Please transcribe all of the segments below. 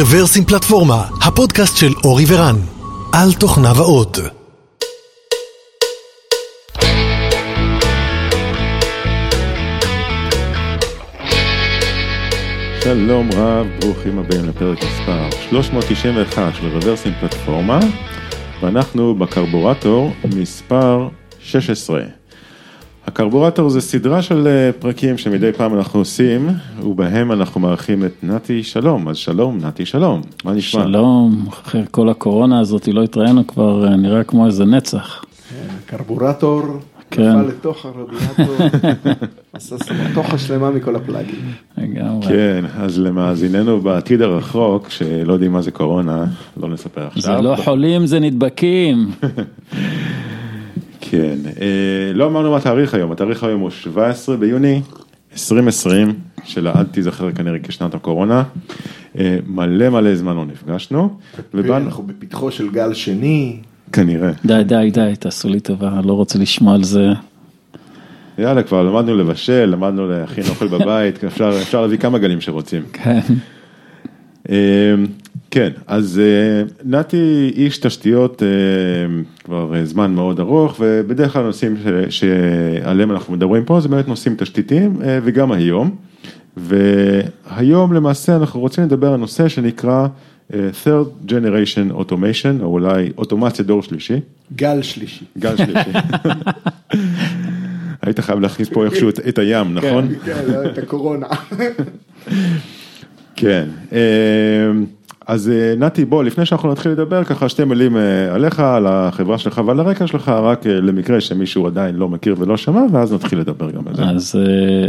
רוורסים פלטפורמה, הפודקאסט של אורי ורן, על תוכניו האות. שלום רב, ברוכים הבאים לפרק מספר 391 של רוורסים פלטפורמה, ואנחנו בקרבורטור מספר 16. הקרבורטור זה סדרה של אה, פרקים שמדי פעם אנחנו עושים, ובהם אנחנו מארחים את נתי שלום, אז שלום נתי שלום, מה נשמע? שלום, אחרי כל הקורונה הזאת לא התראינו כבר, אה, נראה כמו איזה נצח. קרבורטור, כן. נפל לתוך הרדיאטור, עשה סמטוחה שלמה מכל הפלאגים. לגמרי. כן, אז למאזיננו בעתיד הרחוק, שלא יודעים מה זה קורונה, לא נספר עכשיו. זה לא חולים, זה נדבקים. כן, אה, לא אמרנו מה התאריך היום, התאריך היום הוא 17 ביוני 2020, שלעד תיזכר כנראה כשנת הקורונה. אה, מלא מלא זמן לא נפגשנו, ובאנו, אנחנו בפתחו של גל שני, כנראה, די, די, די, תעשו לי טובה, לא רוצה לשמוע על זה. יאללה כבר למדנו לבשל, למדנו להכין אוכל בבית, אפשר, אפשר להביא כמה גלים שרוצים. כן. כן, אז אה, נתי איש תשתיות אה, כבר אה, זמן מאוד ארוך, ובדרך כלל הנושאים שעליהם אנחנו מדברים פה זה באמת נושאים תשתיתיים, וגם היום. והיום למעשה אנחנו רוצים לדבר על נושא שנקרא third generation automation, או אולי אוטומציה דור שלישי, גל שלישי. גל שלישי. היית חייב להכניס פה איכשהו את- הים, נכון? כן, לא, את הקורונה. כן, אז אה, נתי בוא לפני שאנחנו נתחיל לדבר ככה שתי מילים אה, עליך, על החברה שלך ועל הרקע שלך, רק אה, למקרה שמישהו עדיין לא מכיר ולא שמע ואז נתחיל לדבר גם על זה. אז,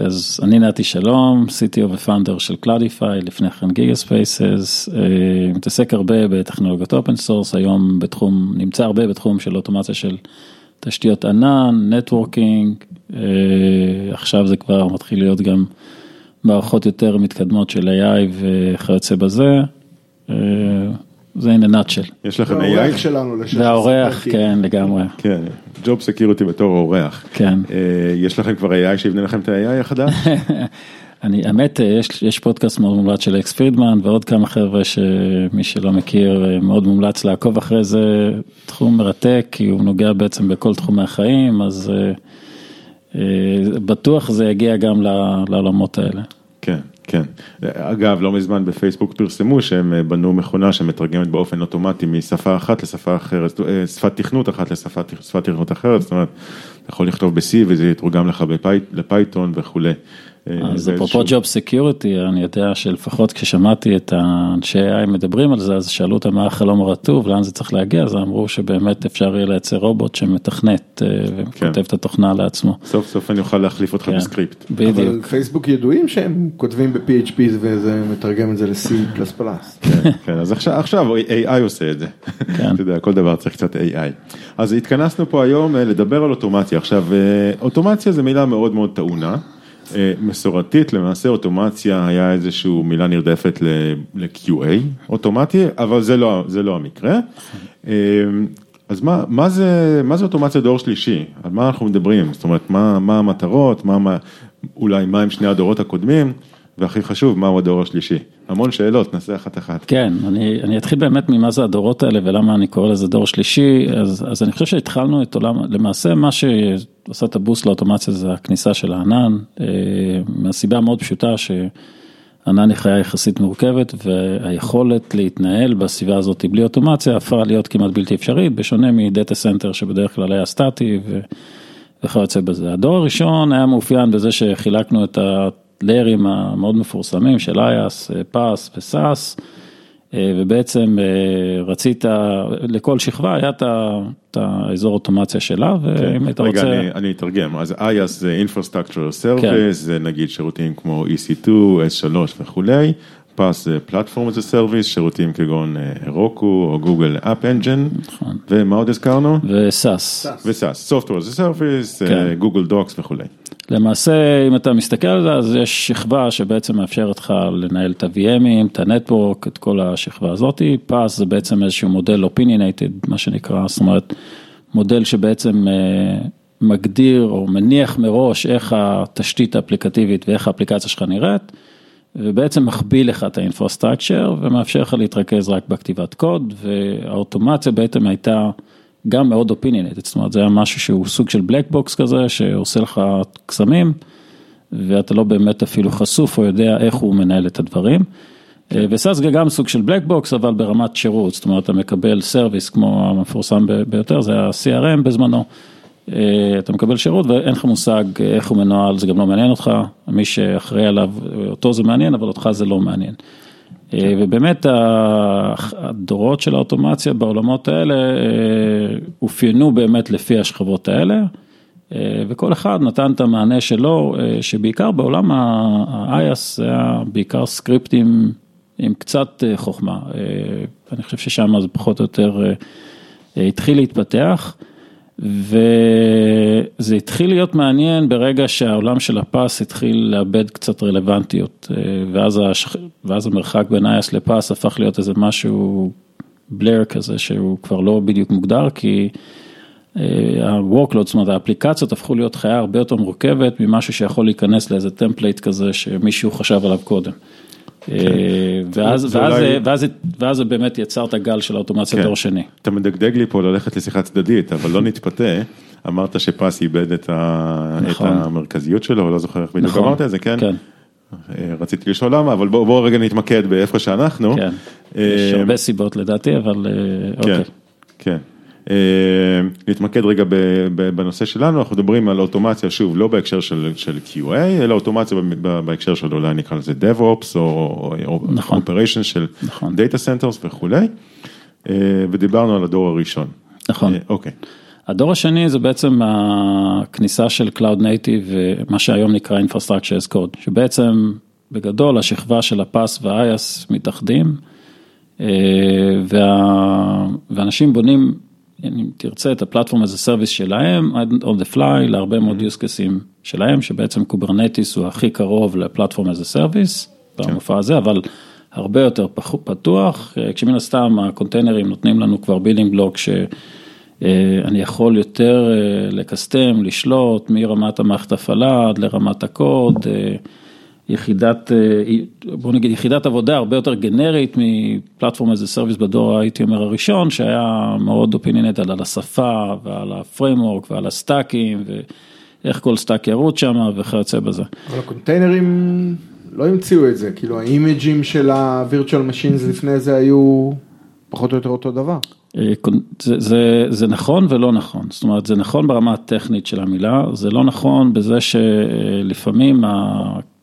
אז אני נתי שלום, CTO ו founder של Cloudify, לפני כן GigaSpaces, מתעסק הרבה בטכנולוגיות open source, היום בתחום, נמצא הרבה בתחום של אוטומציה של תשתיות ענן, networking, עכשיו זה כבר מתחיל להיות גם מערכות יותר מתקדמות של AI וכיוצא בזה, זה in a nutshell. יש לכם האורח AI? שלנו לשש. והאורח, כן, לגמרי, כן, ג'וב סקיורטי בתור אורח. כן. אה, יש לכם כבר AI שיבנה לכם את ה-AI החדש? אני, האמת, יש, יש פודקאסט מאוד מומלץ של אקס פרידמן ועוד כמה חבר'ה שמי שלא מכיר, מאוד מומלץ לעקוב אחרי זה, תחום מרתק, כי הוא נוגע בעצם בכל תחומי החיים, אז אה, אה, בטוח זה יגיע גם ל- לעולמות האלה. כן, כן. אגב, לא מזמן בפייסבוק פרסמו שהם אה, בנו מכונה שמתרגמת באופן אוטומטי משפה אחת לשפה אחרת, אה, שפת תכנות אחת לשפת שפת תכנות אחרת, זאת אומרת, אתה יכול לכתוב ב-C וזה יתורגם לך ל Python וכולי. אה, אז אפרופו job security, אני יודע שלפחות כששמעתי את האנשי AI מדברים על זה, אז שאלו אותם מה החלום הרטוב, לאן זה צריך להגיע, אז אמרו שבאמת אפשר יהיה לייצר רובוט שמתכנת אה, וכותב כן. את התוכנה לעצמו. סוף סוף אני אוכל להחליף אותך כן. בסקריפט. אבל בדיוק. פייסבוק ידועים שהם כותבים ב-PHP וזה מתרגם את זה ל-C++. כן, כן, אז עכשיו, עכשיו AI עושה את זה. כן. אתה יודע, כל דבר צריך קצת AI. אז התכנסנו פה היום אה, לדבר על אוטומציה. עכשיו, אוטומציה זה מילה מאוד מאוד טעונה. אה, מסורתית, למעשה אוטומציה היה איזושהי מילה נרדפת ל-QA אוטומטי, אבל זה לא, זה לא המקרה. אה, אז מה, מה זה, מה זה אוטומציה דור שלישי? על מה אנחנו מדברים? זאת אומרת, מה, מה המטרות, מה, מה, אולי מה עם שני הדורות הקודמים, והכי חשוב, מהו הדור השלישי? המון שאלות, נעשה אחת אחת. כן, אני, אני אתחיל באמת ממה זה הדורות האלה ולמה אני קורא לזה דור שלישי, אז, אז אני חושב שהתחלנו את עולם, למעשה מה שעושה את ה boost לאוטומציה זה הכניסה של הענן, אה, מהסיבה המאוד פשוטה שענן היא חיה יחסית מורכבת והיכולת להתנהל בסביבה הזאת בלי אוטומציה הפכה להיות כמעט בלתי אפשרית, בשונה מ data center שבדרך כלל היה סטטי וכיוצא בזה. הדור הראשון היה מאופיין בזה שחילקנו את. layer ים המאוד מפורסמים של IaaS, PaaS ו SaaS, אה, ובעצם אה, רצית, לכל שכבה היה את האזור אוטומציה שלה, ואם היית רגע, רוצה... אני, אני אתרגם, אז IaaS זה Infrastructure as a Service, כן. זה נגיד שירותים כמו EC2, S3 וכולי, PaaS זה Platform as a Service, שירותים כגון Heroku או Google App Engine. ומה עוד הזכרנו? ו SaaS. ו SaaS, Software as a Service, כן. Google Docs וכולי. למעשה, אם אתה מסתכל על זה, אז יש שכבה שבעצם מאפשרת לך לנהל את ה-VMים, את ה network, את כל השכבה הזאתי. PaaS זה בעצם איזשהו מודל opinionated, מה שנקרא, זאת אומרת, מודל שבעצם אה, מגדיר או מניח מראש איך התשתית האפליקטיבית ואיך האפליקציה שלך נראית. ובעצם מקביל לך את ה infrastructure ומאפשר לך להתרכז רק בכתיבת קוד, והאוטומציה בעצם הייתה גם מאוד opinionated ית, זאת אומרת זה היה משהו שהוא סוג של black box כזה, שעושה לך קסמים, ואתה לא באמת אפילו חשוף או יודע איך הוא מנהל את הדברים. ו SaaS זה גם סוג של black box, אבל ברמת שירות, זאת אומרת, אתה מקבל service כמו המפורסם ביותר, זה ה-CRM בזמנו. אתה מקבל שירות ואין לך מושג איך הוא מנוהל, זה גם לא מעניין אותך, מי שאחראי עליו, אותו זה מעניין, אבל אותך זה לא מעניין. ובאמת הדורות של האוטומציה בעולמות האלה אופיינו באמת לפי השכבות האלה, וכל אחד נתן את המענה שלו, שבעיקר בעולם ה-IAS זה היה בעיקר סקריפטים עם קצת חוכמה, אני חושב ששם זה פחות או יותר התחיל להתפתח. וזה התחיל להיות מעניין ברגע שהעולם של הפס התחיל לאבד קצת רלוונטיות, ואז, השכ... ואז המרחק בין IaaS ל PaaS הפך להיות איזה משהו blur כזה שהוא כבר לא בדיוק מוגדר, כי ה-workload, זאת אומרת האפליקציות הפכו להיות חיה הרבה יותר מורכבת ממשהו שיכול להיכנס לאיזה template כזה שמישהו חשב עליו קודם. ואז ואז זה באמת יצר את הגל של האוטומציה דור שני. אתה מדגדג לי פה ללכת לשיחה צדדית, אבל לא נתפתה, אמרת ש PaaS איבד את המרכזיות שלו, לא זוכר איך בדיוק אמרת את זה, כן? רציתי לשאול למה, אבל בואו רגע נתמקד באיפה שאנחנו. יש הרבה סיבות לדעתי, אבל אוקיי. כן. נתמקד רגע בנושא שלנו, אנחנו מדברים על אוטומציה, שוב, לא בהקשר של QA, אלא אוטומציה בהקשר של אולי נקרא לזה DevOps או Operation של Data Centers וכולי, ודיברנו על הדור הראשון. נכון. אוקיי. הדור השני זה בעצם הכניסה של Cloud Native, מה שהיום נקרא Infrastructure as Code, שבעצם בגדול השכבה של ה PaaS וה-IaaS מתאחדים, ואנשים בונים אם תרצה את ה platform as a service שלהם, on the fly, להרבה מאוד use cases שלהם, שבעצם Kubernetes הוא הכי קרוב ל platform as a service, במופע הזה, אבל הרבה יותר פתוח, כשמן הסתם הקונטיינרים נותנים לנו כבר building block, שאני יכול יותר ל customize, לשלוט, מרמת המערכת הפעלה עד לרמת הקוד. יחידת, בוא נגיד יחידת עבודה הרבה יותר גנרית מ platform as a service בדור הייתי אומר הראשון שהיה מאוד opinionated על השפה ועל ה framework ועל ה stack ים ואיך כל stack ירוץ שם וכיוצא בזה. אבל הקונטיינרים לא המציאו את זה, כאילו האימג'ים של הווירטואל משינס לפני זה היו פחות או יותר אותו דבר. זה, זה, זה נכון ולא נכון, זאת אומרת זה נכון ברמה הטכנית של המילה, זה לא נכון בזה שלפעמים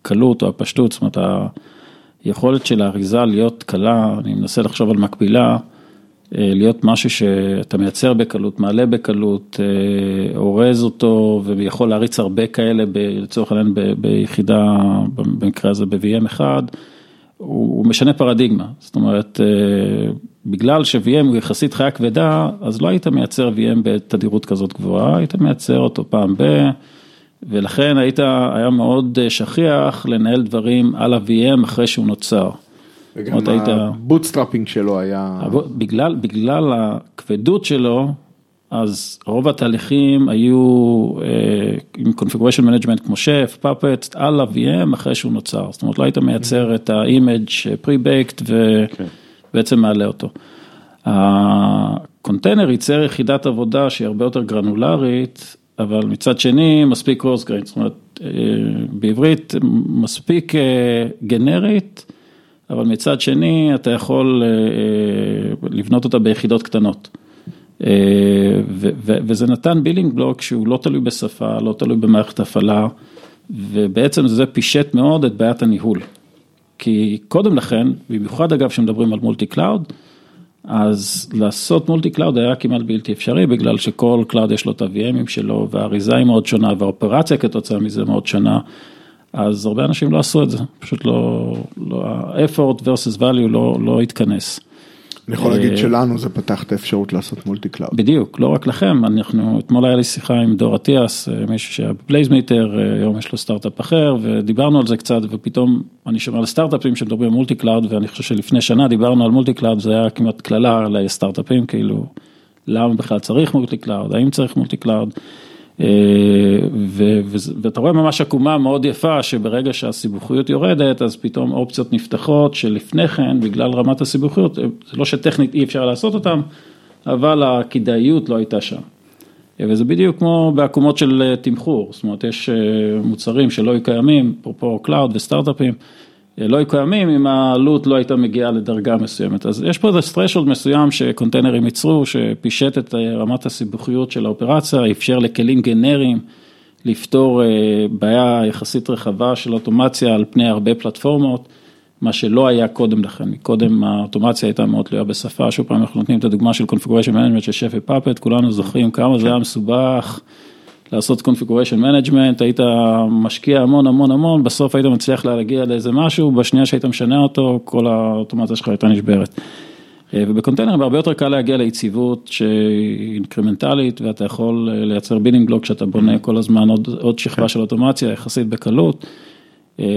הקלות או הפשטות, זאת אומרת היכולת של האריזה להיות קלה, אני מנסה לחשוב על מקבילה, להיות משהו שאתה מייצר בקלות, מעלה בקלות, אורז אותו ויכול להריץ הרבה כאלה לצורך העניין ביחידה, במקרה הזה ב-VM אחד, הוא משנה פרדיגמה, זאת אומרת בגלל ש-VM הוא יחסית חיה כבדה, אז לא היית מייצר VM בתדירות כזאת גבוהה, היית מייצר אותו פעם ב... ולכן היית, היה מאוד שכיח לנהל דברים על ה-VM אחרי שהוא נוצר. וגם ה bootstrapping שלו היה... בגלל, בגלל הכבדות שלו, אז רוב התהליכים היו עם configuration management כמו Chef, Puppet, על ה-VM אחרי שהוא נוצר. זאת אומרת, לא היית מייצר את ה-image pre-baked ובעצם מעלה אותו. הקונטיינר ייצר יחידת עבודה שהיא הרבה יותר גרנולרית. אבל מצד שני מספיק coarse grained, זאת אומרת בעברית מספיק גנרית, אבל מצד שני אתה יכול לבנות אותה ביחידות קטנות. וזה נתן building block שהוא לא תלוי בשפה, לא תלוי במערכת הפעלה, ובעצם זה פישט מאוד את בעיית הניהול. כי קודם לכן, במיוחד אגב שמדברים על multi cloud, אז לעשות multi cloud היה כמעט בלתי אפשרי, בגלל שכל cloud יש לו את ה-VMים שלו, והאריזה היא מאוד שונה, וה-operation כתוצאה מזה מאוד שונה, אז הרבה אנשים לא עשו את זה, פשוט לא, ה-effort versus value לא, לא התכנס. אני יכול להגיד שלנו זה פתח את האפשרות לעשות multi cloud. בדיוק, לא רק לכם, אנחנו, אתמול היה לי שיחה עם דור אטיאס, מישהו שהיה בפליימייקר, היום יש לו סטארט-אפ אחר, ודיברנו על זה קצת, ופתאום אני שומע על סטארט-אפים שמדברים על multi cloud, ואני חושב שלפני שנה דיברנו על multi cloud, זה היה כמעט קללה לסטארט-אפים, כאילו, למה בכלל צריך multi cloud, האם צריך multi cloud, ואתה רואה ממש עקומה מאוד יפה שברגע שהסיבוכיות יורדת אז פתאום אופציות נפתחות שלפני כן בגלל רמת הסיבוכיות, זה לא שטכנית אי אפשר לעשות אותן, אבל הכדאיות לא הייתה שם. וזה בדיוק כמו בעקומות של תמחור, זאת אומרת יש מוצרים שלא היו קיימים, אפרופו cloud וסטארט-אפים, לא היו קיימים אם העלות לא הייתה מגיעה לדרגה מסוימת. אז יש פה איזה threshold מסוים ש-containers ייצרו, שפישט את רמת הסיבוכיות של ה-operation, אפשר לכלים גנריים לפתור בעיה יחסית רחבה של אוטומציה על פני הרבה פלטפורמות, מה שלא היה קודם לכן, קודם האוטומציה הייתה מאוד תלויה בשפה, שוב פעם אנחנו נותנים את הדוגמה של configuration management של שף ופאפט, כולנו זוכרים כמה זה היה מסובך. לעשות configuration management, היית משקיע המון המון המון, בסוף היית מצליח להגיע לאיזה משהו, בשנייה שהיית משנה אותו, כל האוטומציה שלך הייתה נשברת. וב-containers הרבה יותר קל להגיע ליציבות שהיא אינקרמנטלית, ואתה יכול לייצר building block שאתה בונה כל הזמן עוד, עוד שכבה של אוטומציה, יחסית בקלות.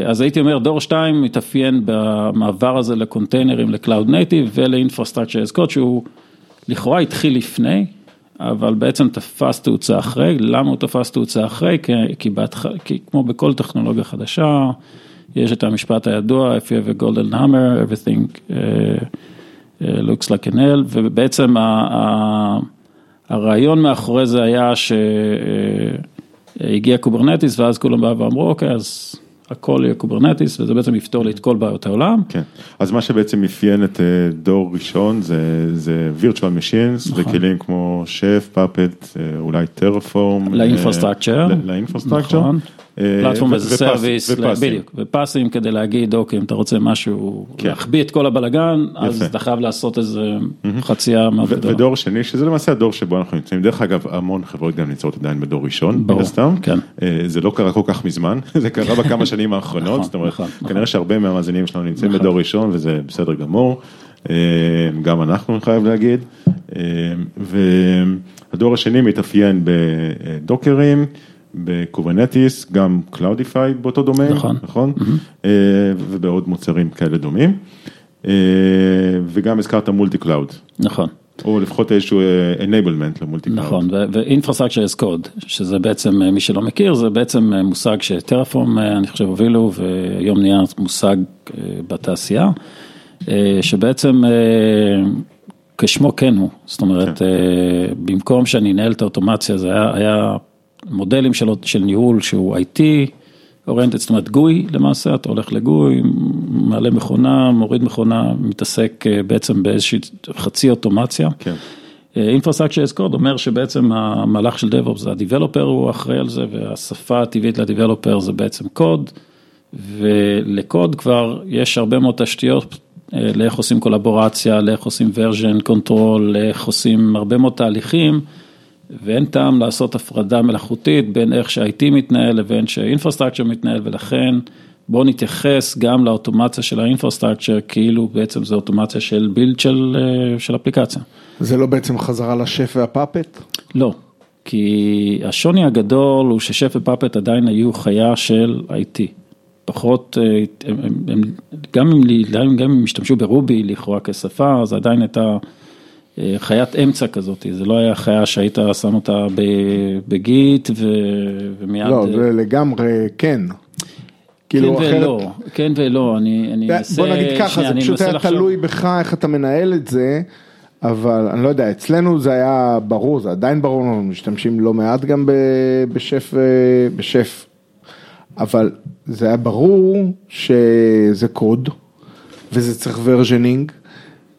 אז הייתי אומר, דור 2 מתאפיין במעבר הזה ל-containers, ל-cloud native ול-infrastructure as code, שהוא לכאורה התחיל לפני. אבל בעצם תפס תאוצה אחרי, למה הוא תפס תאוצה אחרי? כי, כי, בהתח... כי כמו בכל טכנולוגיה חדשה, יש את המשפט הידוע, If you have a golden hammer, everything uh, uh, looks like a nail, ובעצם ה, ה, הרעיון מאחורי זה היה שהגיע קוברנטיס, ואז כולם באו ואמרו, אוקיי, אז... הכל יהיה קוברנטיס וזה בעצם יפתור לי את כל בעיות העולם. כן, אז מה שבעצם אפיין את דור ראשון זה, זה virtual machines נכון. וכלים כמו שף, פאפט, אולי טרפורם. ל-infrastructure. ל-infrastructure. נכון. platform as a service, בדיוק, ו-PaaS-ים כדי להגיד אוקיי אם אתה רוצה משהו, כן. להחביא את כל הבלגן, אז אתה חייב לעשות איזה חצייה מאוד גדולה. ודור שני, שזה למעשה הדור שבו אנחנו נמצאים, דרך אגב המון חברות גם נמצאות עדיין בדור ראשון, ברור, סתם. כן. זה לא קרה כל כך מזמן, זה קרה בכמה שנים האחרונות, זאת אומרת, כנראה שהרבה מהמאזינים שלנו נמצאים בדור ראשון וזה בסדר גמור, גם אנחנו אני חייב להגיד, והדור השני מתאפיין בדוקרים. בקוברנטיס, גם קלאודיפייד באותו דומיין, נכון, נכון? Mm-hmm. ובעוד מוצרים כאלה דומים, וגם הזכרת מולטי קלאוד. נכון. או לפחות איזשהו enablement ל-multi cloud. נכון, ו-infrastructure as code, שזה בעצם, מי שלא מכיר, זה בעצם מושג שטרפורם, אני חושב, הובילו, והיום נהיה מושג בתעשייה, שבעצם כשמו כן הוא, זאת אומרת, כן. במקום שאני אנהל את האוטומציה, זה היה, היה מודלים של, של ניהול שהוא IT, oriented, זאת אומרת GUI למעשה, אתה הולך ל-GUI, מעלה מכונה, מוריד מכונה, מתעסק בעצם באיזושהי חצי אוטומציה. כן. as code אומר שבעצם המהלך של DevOps זה ה-Developer הוא אחראי על זה והשפה הטבעית ל-Developer זה בעצם קוד ולקוד כבר יש הרבה מאוד תשתיות לאיך עושים קולבורציה, לאיך עושים version control, לאיך עושים הרבה מאוד תהליכים. ואין טעם לעשות הפרדה מלאכותית בין איך שה-IT מתנהל לבין שה-Infrastructure מתנהל ולכן בואו נתייחס גם לאוטומציה של ה-Infrastructure כאילו בעצם זה אוטומציה של בילד של, של אפליקציה. זה לא בעצם חזרה לשף והפאפט? לא, כי השוני הגדול הוא ששף ופאפט עדיין היו חיה של IT. פחות, הם, הם, הם, גם אם הם השתמשו ברובי לכאורה כשפה, אז עדיין הייתה חיית אמצע כזאת, זה לא היה חיה שהיית שם אותה בגיט ומיד... לא, זה לגמרי כן. כאילו כן ולא, כן ולא, אני אנסה... בוא נגיד ככה, זה פשוט היה תלוי בך איך אתה מנהל את זה, אבל אני לא יודע, אצלנו זה היה ברור, זה עדיין ברור, אנחנו משתמשים לא מעט גם בשף, בשף, אבל זה היה ברור שזה קוד, וזה צריך ורז'נינג.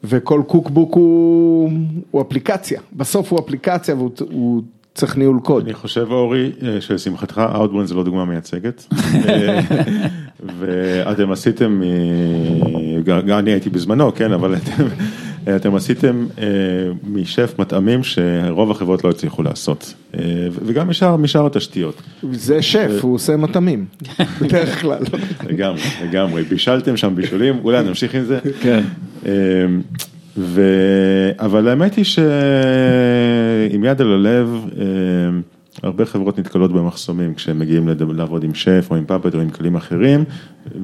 וכל קוקבוק הוא, הוא אפליקציה, בסוף הוא אפליקציה והוא צריך ניהול קוד. אני חושב אורי, שלשמחתך Outbrain זה לא דוגמה מייצגת, ואתם עשיתם, גם אני הייתי בזמנו, כן, אבל אתם, אתם עשיתם משף מטעמים שרוב החברות לא הצליחו לעשות, וגם משאר, משאר התשתיות. זה שף, הוא עושה מטעמים, בדרך כלל. לגמרי, לגמרי, בישלתם שם בישולים, אולי נמשיך עם זה. כן. ו... אבל האמת היא שעם יד על הלב, הרבה חברות נתקלות במחסומים כשהם מגיעים לעבוד עם שף או עם פאפט או עם כלים אחרים,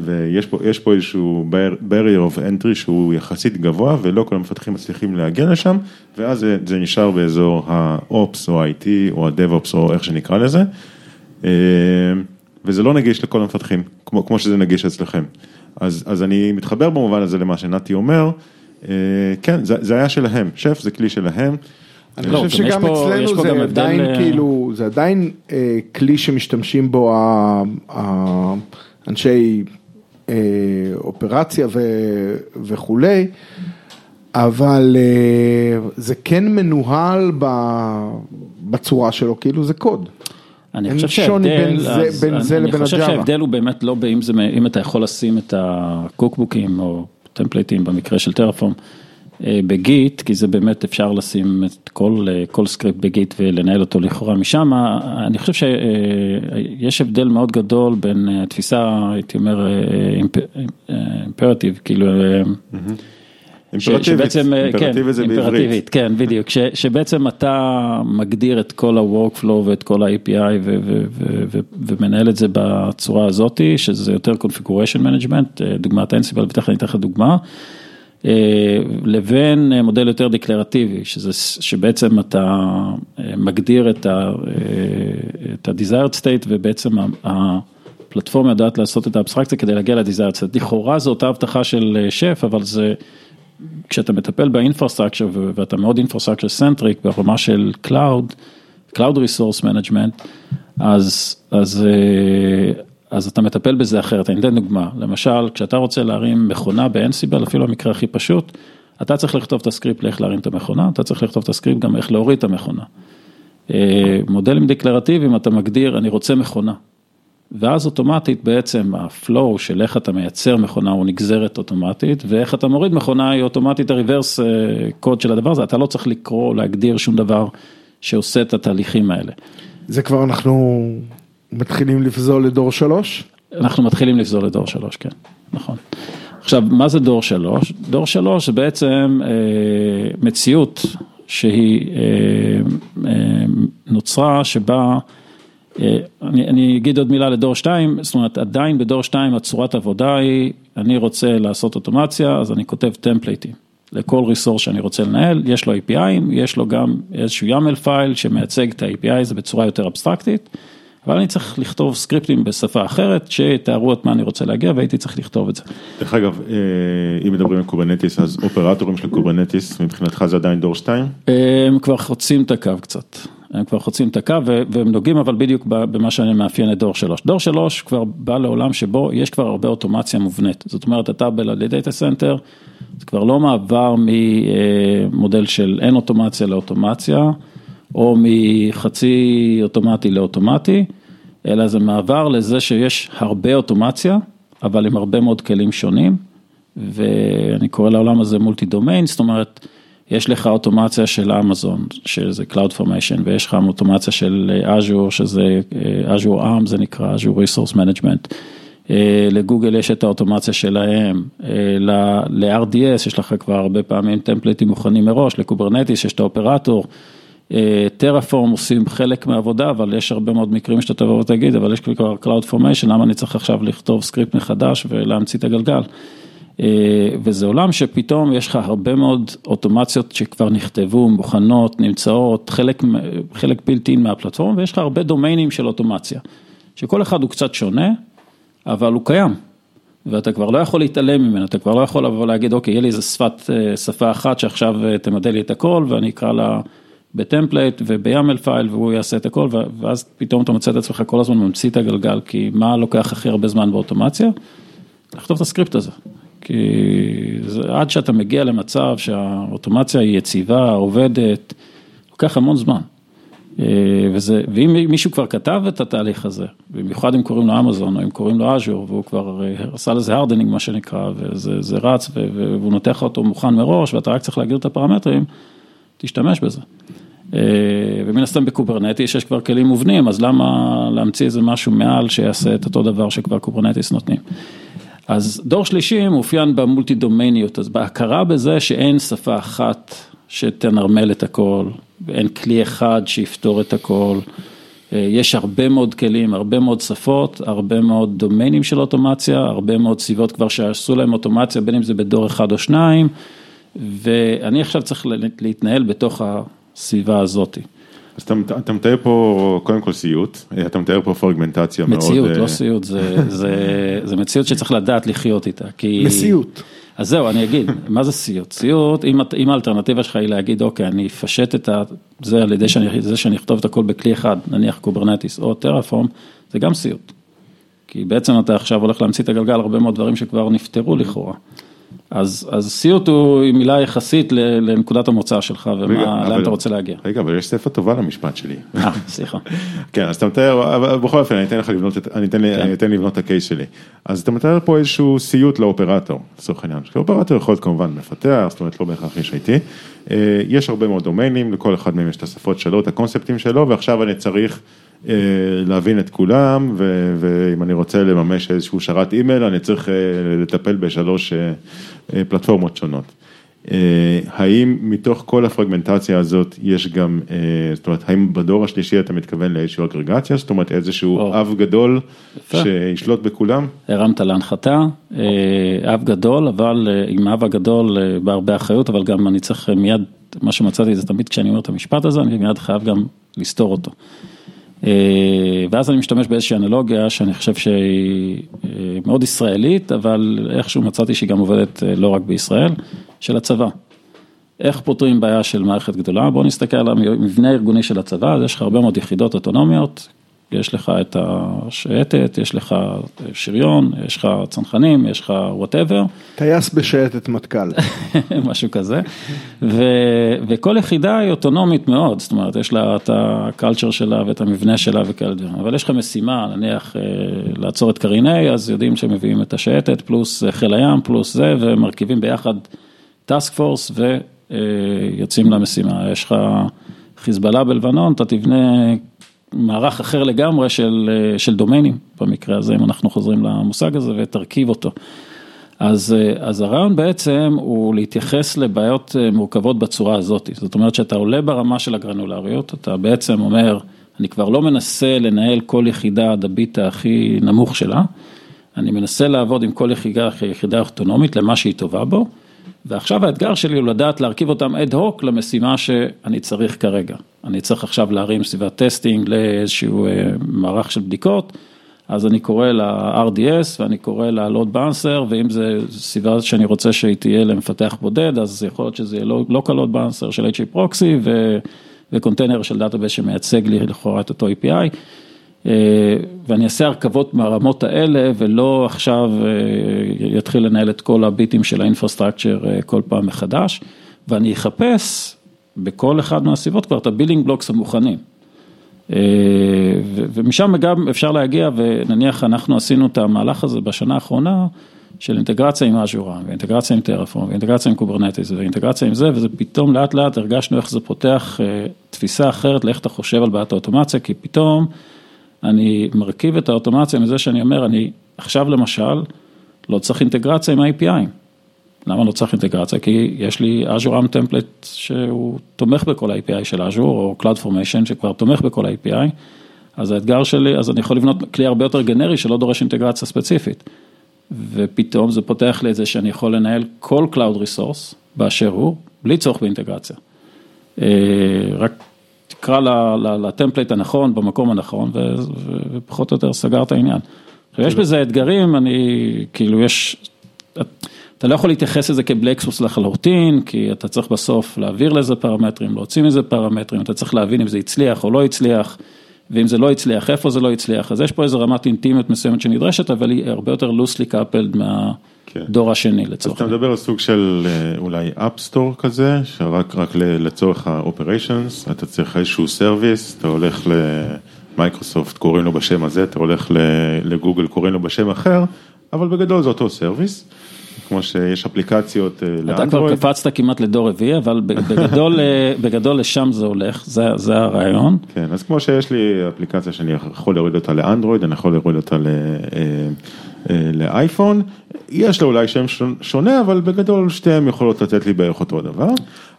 ויש פה, פה איזשהו barrier of entry שהוא יחסית גבוה ולא כל המפתחים מצליחים להגיע לשם, ואז זה, זה נשאר באזור ה-Ops או ה-IT או ה-DevOps או איך שנקרא לזה. וזה לא נגיש לכל המפתחים, כמו, כמו שזה נגיש אצלכם. אז, אז אני מתחבר במובן הזה למה שנתי אומר, כן, זה, זה היה שלהם, שף זה כלי שלהם. אני לא, חושב שגם פה, אצלנו זה עדיין הבדל... כאילו, זה עדיין אה, כלי שמשתמשים בו האנשי אה, אופרציה ו, וכולי, אבל אה, זה כן מנוהל ב, בצורה שלו, כאילו זה קוד. אני חושב שההבדל, בין אני, זה אני לבין חושב שההבדל הוא באמת לא באם זה, אם אתה יכול לשים את הקוקבוקים או template-ים במקרה של טרפורם. אה, ב-Git, כי זה באמת אפשר לשים את כל, אה, כל סקריפט ב-Git ולנהל אותו לכאורה משם, אני חושב שיש הבדל מאוד גדול בין התפיסה, הייתי אומר, imperative, כאילו, שבעצם, כן, אימפרטיבית, כן, בדיוק, ש, שבעצם אתה מגדיר את כל ה-workflow ואת כל ה-API ו, ו, ו, ו, ומנהל את זה בצורה הזאתי, שזה יותר configuration management, דוגמת אנסיבל, ותכף אני אתן לך דוגמה. אה, לבין אה, מודל יותר דקלרטיבי, שזה, שבעצם אתה אה, מגדיר את ה-desired state ובעצם הפלטפורמה יודעת לעשות את האבסטרקציה כדי להגיע ל-desired state. לכאורה זו אותה הבטחה של שף, אבל זה, כשאתה מטפל ב-infrastructure ואתה מאוד infrastructure centric ברמה של Cloud, Cloud Resource Management, אז, אז אז אתה מטפל בזה אחרת, אני אתן דוגמה, למשל, כשאתה רוצה להרים מכונה באנסיבל, אפילו המקרה הכי פשוט, אתה צריך לכתוב את הסקריפט לאיך להרים את המכונה, אתה צריך לכתוב את הסקריפט גם איך להוריד את המכונה. אה, מודלים דקלרטיביים, אתה מגדיר, אני רוצה מכונה. ואז אוטומטית בעצם ה-flow של איך אתה מייצר מכונה הוא נגזרת אוטומטית, ואיך אתה מוריד מכונה היא אוטומטית ה-reverse code של הדבר הזה, אתה לא צריך לקרוא, להגדיר שום דבר שעושה את התהליכים האלה. זה כבר אנחנו מתחילים לפזול לדור שלוש? אנחנו מתחילים לפזול לדור שלוש, כן, נכון. עכשיו, מה זה דור שלוש? דור שלוש זה בעצם אה, מציאות שהיא אה, אה, נוצרה שבה, אה, אני, אני אגיד עוד מילה לדור שתיים, זאת אומרת עדיין בדור שתיים הצורת עבודה היא, אני רוצה לעשות אוטומציה, אז אני כותב template ים. לכל resource שאני רוצה לנהל, יש לו API, יש לו גם איזשהו YAML file שמייצג את ה-API הזה בצורה יותר אבסטרקטית. אבל אני צריך לכתוב סקריפטים בשפה אחרת, שתארו את מה אני רוצה להגיע, והייתי צריך לכתוב את זה. דרך אגב, אה, אם מדברים על קוברנטיס, אז אופרטורים של קוברנטיס, מבחינתך זה עדיין דור 2? הם כבר חוצים את הקו קצת. הם כבר חוצים את הקו והם נוגעים אבל בדיוק במה שאני מאפיין את דור 3. דור 3 כבר בא לעולם שבו יש כבר הרבה אוטומציה מובנית. זאת אומרת, אתה ב-data center, זה כבר לא מעבר ממודל של אין אוטומציה לאוטומציה. או מחצי אוטומטי לאוטומטי, אלא זה מעבר לזה שיש הרבה אוטומציה, אבל עם הרבה מאוד כלים שונים, ואני קורא לעולם הזה multi domain, זאת אומרת, יש לך אוטומציה של אמזון, שזה Cloud Formation, ויש לך אוטומציה של Azure, שזה אה, Azure ARM, זה נקרא Azure Resource Management. אה, לגוגל יש את האוטומציה שלהם, אה, ל-RDS יש לך כבר הרבה פעמים template ים מוכנים מראש, לקוברנטיס יש את האופרטור. טרפורם עושים חלק מהעבודה, אבל יש הרבה מאוד מקרים שאתה תבוא ותגיד, אבל יש כבר Cloud Formation, למה אני צריך עכשיו לכתוב סקריפט מחדש ולהמציא את הגלגל? אה, וזה עולם שפתאום יש לך הרבה מאוד אוטומציות שכבר נכתבו, מוכנות, נמצאות, חלק, חלק בלתי מהפלטפורמה, ויש לך הרבה דומיינים של אוטומציה, שכל אחד הוא קצת שונה, אבל הוא קיים. ואתה כבר לא יכול להתעלם ממנו, אתה כבר לא יכול לבוא להגיד, אוקיי, יהיה לי איזה שפת, אה, שפה אחת שעכשיו אה, תמדל לי את הכל ואני אקרא לה ב-template וב-YAML file והוא יעשה את הכל ואז פתאום אתה מוצא את עצמך כל הזמן ממציא את הגלגל כי מה לוקח הכי הרבה זמן באוטומציה? לכתוב את הסקריפט הזה. כי זה, עד שאתה מגיע למצב שהאוטומציה היא יציבה, עובדת, לוקח המון זמן. אה, וזה, ואם מישהו כבר כתב את התהליך הזה, במיוחד אם קוראים לו אמזון או אם קוראים לו אג'ור והוא כבר אה, עשה לזה hardening מה שנקרא וזה רץ והוא נותן לך אותו מוכן מראש ואתה רק צריך להגדיר את הפרמטרים, תשתמש בזה. אה, ומן הסתם בקוברנטיס יש כבר כלים מובנים, אז למה להמציא איזה משהו מעל שיעשה את אותו דבר שכבר קוברנטיס נותנים. אז דור שלישי מאופיין במולטי דומייניות, אז בהכרה בזה שאין שפה אחת שתנרמל את הכל, ואין כלי אחד שיפתור את הכל. אה, יש הרבה מאוד כלים, הרבה מאוד שפות, הרבה מאוד דומיינים של אוטומציה, הרבה מאוד סביבות כבר שעשו להם אוטומציה, בין אם זה בדור אחד או שניים, ואני עכשיו צריך להתנהל בתוך הסביבה הזאתי. אז אתה, אתה מתאר פה קודם כל סיוט, אתה מתאר פה פרגמנטציה מציאות, מאוד... מציאות, לא סיוט, זה, זה, זה מציאות שצריך לדעת לחיות איתה. כי... מסיוט. אז זהו, אני אגיד, מה זה סיוט? סיוט, אם, אם האלטרנטיבה שלך היא להגיד, אוקיי, אני אפשט את זה על ידי שאני, זה שאני אכתוב את הכל בכלי אחד, נניח קוברנטיס או טרפורם, זה גם סיוט. כי בעצם אתה עכשיו הולך להמציא את הגלגל, הרבה מאוד דברים שכבר נפתרו לכאורה. אז, אז סיוט הוא מילה יחסית לנקודת המוצא שלך ולאן אתה רוצה להגיע. רגע, אבל יש ספר טובה למשפט שלי. אה, סליחה. כן, אז אתה מתאר, בכל אופן, אני אתן לך לבנות, אני אתן, כן. אני אתן לבנות את הקייס שלי. אז אתה מתאר פה איזשהו סיוט לאופרטור, לצורך העניין. אופרטור יכול להיות כמובן מפתח, זאת אומרת לא בהכרח יש IT. אה, יש הרבה מאוד דומיינים, לכל אחד מהם יש את השפות שלו, את הקונספטים שלו, ועכשיו אני צריך אה, להבין את כולם, ואם אני רוצה לממש איזשהו שרת אימייל, אני צריך לטפל בשלוש פלטפורמות שונות. האם מתוך כל הפרגמנטציה הזאת יש גם, זאת אומרת, האם בדור השלישי אתה מתכוון לאיזושהי אגרגציה, זאת אומרת איזשהו או. אב גדול. שישלוט בכולם? הרמת להנחתה, אב גדול, אבל עם אב הגדול בהרבה אחריות, אבל גם אני צריך מיד, מה שמצאתי זה תמיד כשאני אומר את המשפט הזה, אני מיד חייב גם לסתור אותו. ואז אני משתמש באיזושהי אנלוגיה שאני חושב שהיא מאוד ישראלית, אבל איכשהו מצאתי שהיא גם עובדת לא רק בישראל, של הצבא. איך פותרים בעיה של מערכת גדולה? בואו נסתכל על המבנה הארגוני של הצבא, אז יש לך הרבה מאוד יחידות אוטונומיות, יש לך את השייטת, יש לך שריון, יש לך צנחנים, יש לך וואטאבר. טייס בשייטת מטכ"ל. משהו כזה, ו, וכל יחידה היא אוטונומית מאוד, זאת אומרת, יש לה את הקלצ'ר שלה ואת המבנה שלה וכאלה דברים, אבל יש לך משימה, נניח לעצור את קרין A, אז יודעים שמביאים את השייטת, פלוס חיל הים, פלוס זה, ומרכיבים ביחד טאסק פורס ויוצאים למשימה. יש לך חיזבאללה בלבנון, אתה תבנה מערך אחר לגמרי של, של דומיינים, במקרה הזה, אם אנחנו חוזרים למושג הזה, ותרכיב אותו. אז, אז הרעיון בעצם הוא להתייחס לבעיות מורכבות בצורה הזאת, זאת אומרת שאתה עולה ברמה של הגרנולריות, אתה בעצם אומר, אני כבר לא מנסה לנהל כל יחידה עד הביט הכי נמוך שלה, אני מנסה לעבוד עם כל יחידה כיחידה אוטונומית למה שהיא טובה בו, ועכשיו האתגר שלי הוא לדעת להרכיב אותם אד הוק למשימה שאני צריך כרגע. אני צריך עכשיו להרים סביבת testing לאיזשהו מערך של בדיקות, אז אני קורא ל-RDS ואני קורא ל-Load Balancer, ואם זה סביבה שאני רוצה שהיא תהיה למפתח בודד, אז יכול להיות שזה יהיה Local Load Balancer של HA Proxy ו-container של database שמייצג לי לכאורה את אותו API. ואני אעשה הרכבות מהרמות האלה ולא עכשיו אתחיל לנהל את כל הביטים של ה-infrastructure כל פעם מחדש, ואני אחפש בכל אחד מהסביבות כבר את ה-building blocks המוכנים. ומשם גם אפשר להגיע ונניח אנחנו עשינו את המהלך הזה בשנה האחרונה של אינטגרציה עם אג'ורה ואינטגרציה עם טרפורם ואינטגרציה עם קוברנטיס ואינטגרציה עם זה וזה פתאום לאט לאט הרגשנו איך זה פותח תפיסה אחרת לאיך אתה חושב על בעיית האוטומציה כי פתאום אני מרכיב את האוטומציה מזה שאני אומר, אני עכשיו למשל לא צריך אינטגרציה עם ה-API. למה לא צריך אינטגרציה? כי יש לי Azure ARM template שהוא תומך בכל ה-API של Azure, או Cloud Formation שכבר תומך בכל ה-API, אז האתגר שלי, אז אני יכול לבנות כלי הרבה יותר גנרי שלא דורש אינטגרציה ספציפית. ופתאום זה פותח לי את זה שאני יכול לנהל כל Cloud Resource באשר הוא, בלי צורך באינטגרציה. רק תקרא ל-template הנכון, במקום הנכון, ופחות או יותר סגר את העניין. יש בזה אתגרים, אני, כאילו יש, אתה לא יכול להתייחס לזה כ-black box לחלוטין, כי אתה צריך בסוף להעביר לזה פרמטרים, להוציא מזה פרמטרים, אתה צריך להבין אם זה הצליח או לא הצליח, ואם זה לא הצליח, איפה זה לא הצליח, אז יש פה איזו רמת אינטימיות מסוימת שנדרשת, אבל היא הרבה יותר loosely coupled מה... דור השני לצורך. אז אתה מדבר על סוג של אולי App Store כזה, שרק רק לצורך ה-operations, אתה צריך איזשהו service, אתה הולך למייקרוסופט, קוראים לו בשם הזה, אתה הולך לגוגל, קוראים לו בשם אחר, אבל בגדול זה אותו service. כמו שיש אפליקציות לאנדרואיד. אתה כבר קפצת כמעט לדור רביעי, אבל בגדול, בגדול לשם זה הולך, זה, זה הרעיון. כן, אז כמו שיש לי אפליקציה שאני יכול להוריד אותה לאנדרואיד, אני יכול להוריד אותה לאייפון, יש לה אולי שם שונה, אבל בגדול שתיהן יכולות לתת לי בערך אותו דבר.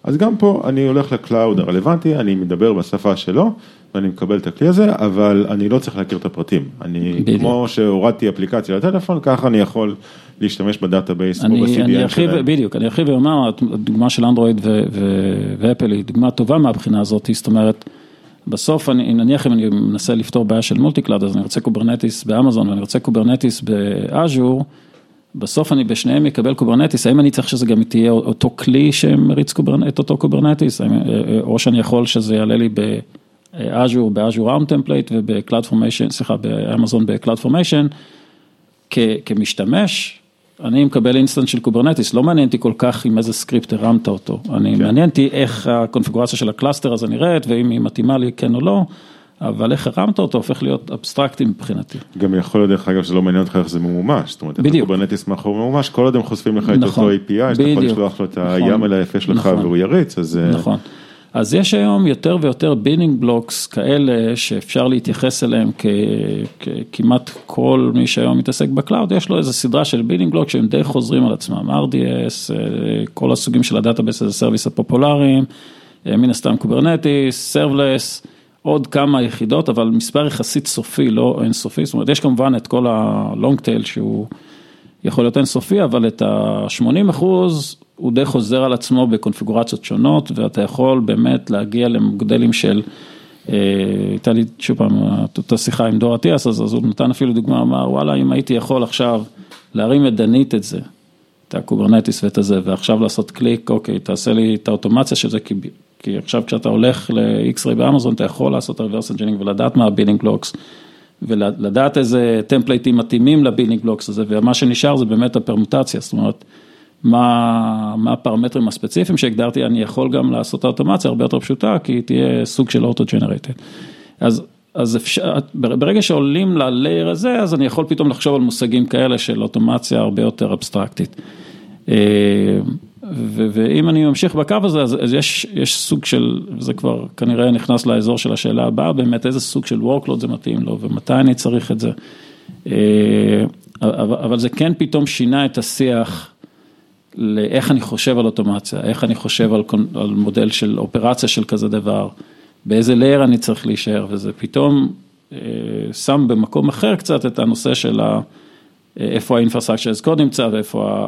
אז גם פה אני הולך ל cloud הרלוונטי, אני מדבר בשפה שלו, ואני מקבל את הכלי הזה, אבל אני לא צריך להכיר את הפרטים. אני, בדיוק. כמו שהורדתי אפליקציה לטלפון, ככה אני יכול להשתמש ב database או ב-CDN שלהם. בדיוק, אני ארחיב ואומר, הדוגמה של אנדרואיד ואפל היא דוגמה טובה מהבחינה הזאת, זאת אומרת, בסוף, אני, נניח אם אני מנסה לפתור בעיה של multi cloud, אז אני רוצה Kubernetes באמזון ואני רוצה Kubernetes באז'ור, בסוף אני בשניהם אקבל Kubernetes, האם אני צריך שזה גם תהיה אותו כלי שמריץ קוברנ... את אותו Kubernetes, או שאני יכול שזה יעלה לי באז'ור, ב-Azure ARM template וב CloudFormation, סליחה, באמזון ב CloudFormation, כמשתמש, אני מקבל instance של Kubernetes, לא מעניין אותי כל כך עם איזה script הרמת אותו, אני כן. מעניין אותי איך הקונפיגורציה של ה cluster הזה נראית, ואם היא מתאימה לי כן או לא. אבל איך הרמת אותו הופך להיות אבסטרקטי מבחינתי. גם יכול להיות דרך אגב שזה לא מעניין אותך איך זה ממומש, זאת אומרת, בדיוק. Kubernetes מאחור ממומש, כל עוד הם חושפים לך נכון, את אותו API, שאתה יכול לשלוח לו את נכון, ה-YAML היפה שלך נכון, והוא יריץ, אז... אה, נכון. אז יש היום יותר ויותר building blocks כאלה שאפשר להתייחס אליהם ככמעט כל מי שהיום מתעסק ב cloud, יש לו איזה סדרה של building blocks שהם די חוזרים על עצמם, RDS, אה, כל הסוגים של ה database הזה, service הפופולריים, אה, מן הסתם Kubernetes, serverless. עוד כמה יחידות, אבל מספר יחסית סופי, לא אינסופי, זאת אומרת, יש כמובן את כל ה long tail שהוא יכול להיות אינסופי, אבל את ה-80 אחוז הוא די חוזר על עצמו בקונפיגורציות שונות, ואתה יכול באמת להגיע למודלים של, אה, הייתה לי שוב פעם אותה שיחה עם דור אטיאס, אז הוא נתן אפילו דוגמה, אמר וואלה, אם הייתי יכול עכשיו להרים ידנית את זה, את ה Kubernetes ואת הזה, ועכשיו לעשות קליק, אוקיי, תעשה לי את האוטומציה של זה, כי כי עכשיו כשאתה הולך ל-X-Ray באמזון, אתה יכול לעשות reverse engineering ולדעת מה ה building blocks, ולדעת איזה template־ים מתאימים ל building blocks הזה, ומה שנשאר זה באמת הפרמוטציה, זאת אומרת, מה, מה הפרמטרים הספציפיים שהגדרתי, אני יכול גם לעשות האוטומציה הרבה יותר פשוטה, כי היא תהיה סוג של auto-generated. אז, אז אפשר, ברגע שעולים ללייר הזה, אז אני יכול פתאום לחשוב על מושגים כאלה של אוטומציה הרבה יותר אבסטרקטית. ואם אני ממשיך בקו הזה, אז אז יש יש סוג של, וזה כבר כנראה נכנס לאזור של השאלה הבאה, באמת איזה סוג של workload זה מתאים לו ומתי אני צריך את זה. אה, אבל זה כן פתאום שינה את השיח לאיך אני חושב על אוטומציה, איך אני חושב על על מודל של אופרציה של כזה דבר, באיזה layer אני צריך להישאר, וזה פתאום אה, שם במקום אחר קצת את הנושא של ה... איפה ה-infrastructure as code נמצא ואיפה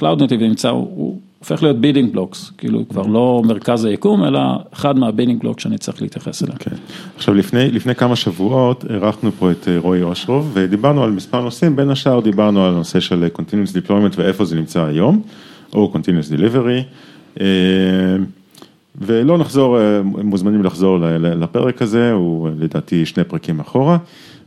Cloud Native נמצא, הוא הופך להיות building blocks, כאילו כבר לא מרכז היקום, אלא אחד מה building blocks שאני צריך להתייחס אליהם. Okay. עכשיו לפני, לפני כמה שבועות אירחנו פה את אה, רועי אושרוב ודיברנו על מספר נושאים, בין השאר דיברנו על נושא של Continuous Deployment ואיפה זה נמצא היום, או Continuous Delivery. אה, ולא נחזור, אה, מוזמנים לחזור לפרק הזה, הוא לדעתי שני פרקים אחורה.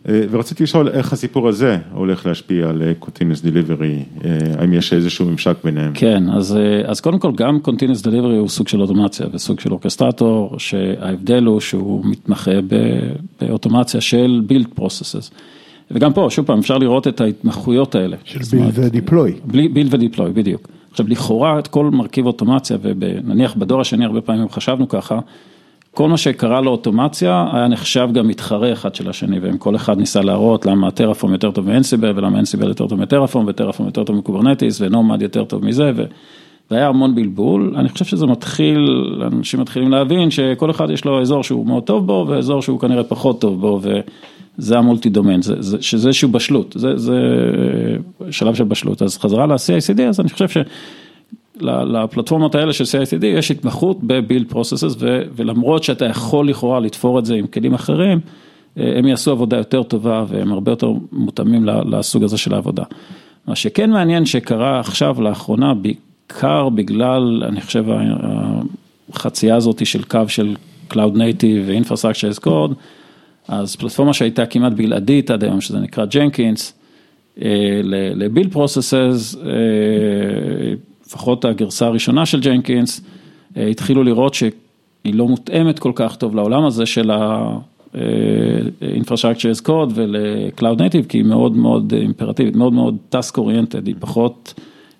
אה, ורציתי לשאול איך הסיפור הזה הולך להשפיע על אה, Continuous Delivery, אה, האם יש איזשהו ממשק ביניהם? כן, אז, אז קודם כל גם Continuous Delivery הוא סוג של אוטומציה וסוג של אורקסטרטור, שההבדל הוא שהוא מתמחה באוטומציה של Build Processes. וגם פה, שוב פעם, אפשר לראות את ההתמחויות האלה. של Build ו-Deploy. Build ו-Deploy, בדיוק. עכשיו, לכאורה את כל מרכיב אוטומציה, ונניח בדור השני הרבה פעמים חשבנו ככה, כל מה שקרה לאוטומציה היה נחשב גם מתחרה אחד של השני, והם כל אחד ניסה להראות למה Terraform יותר טוב מ Ansible, ולמה Ansible יותר טוב מ Terraform, ו Terraform יותר טוב מ Kubernetes, ו Nomad יותר טוב מזה, ו... והיה המון בלבול, אני חושב שזה מתחיל, אנשים מתחילים להבין שכל אחד יש לו אזור שהוא מאוד טוב בו, ואזור שהוא כנראה פחות טוב בו, וזה ה multi domain, זה, זה, שזה איזשהו בשלות, זה, זה שלב של בשלות, אז חזרה ל-CICD, אז אני חושב ש... לפלטפורמות האלה של CICD יש התמחות ב-build processes ולמרות שאתה יכול לכאורה לתפור את זה עם כלים אחרים, אה, הם יעשו עבודה יותר טובה והם הרבה יותר מותאמים לסוג הזה של העבודה. מה שכן מעניין שקרה עכשיו לאחרונה, בעיקר בגלל, אני חושב, החצייה הזאת של קו של Cloud Native ו-Infrastructure as Code, אז פלטפורמה שהייתה כמעט בלעדית עד היום, שזה נקרא ג'נקינס, אה, ל-build processes, אה, לפחות הגרסה הראשונה של ג'נקינס, אה, התחילו לראות שהיא לא מותאמת כל כך טוב לעולם הזה של ה-infrastructure as code ול-cloud native, כי היא מאוד מאוד אימפרטיבית, מאוד מאוד task oriented, היא פחות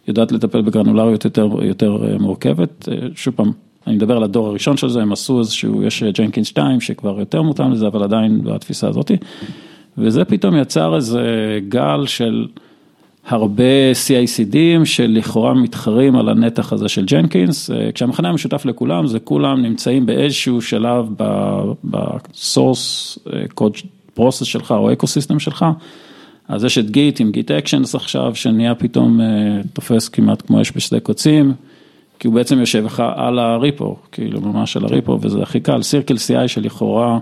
יודעת לטפל בגרנולריות יותר, יותר אה, מורכבת. אה, שוב פעם, אני מדבר על הדור הראשון של זה, הם עשו איזשהו, יש Jenkins 2 שכבר יותר מותאם לזה, אבל עדיין בתפיסה הזאתי. וזה פתאום יצר איזה גל של... הרבה CI/CD־ים שלכאורה מתחרים על הנתח הזה של Jenkins, אה, כשהמכנה המשותף לכולם זה כולם נמצאים באיזשהו שלב ב source code process שלך או ecosystem שלך, אז יש את Git עם Git Actions עכשיו שנהיה פתאום אה, תופס כמעט כמו אש בשדה קוצים, כי הוא בעצם יושב לך על ה repo, כאילו ממש על ה repo, וזה הכי קל, CircleCI שלכאורה, אה,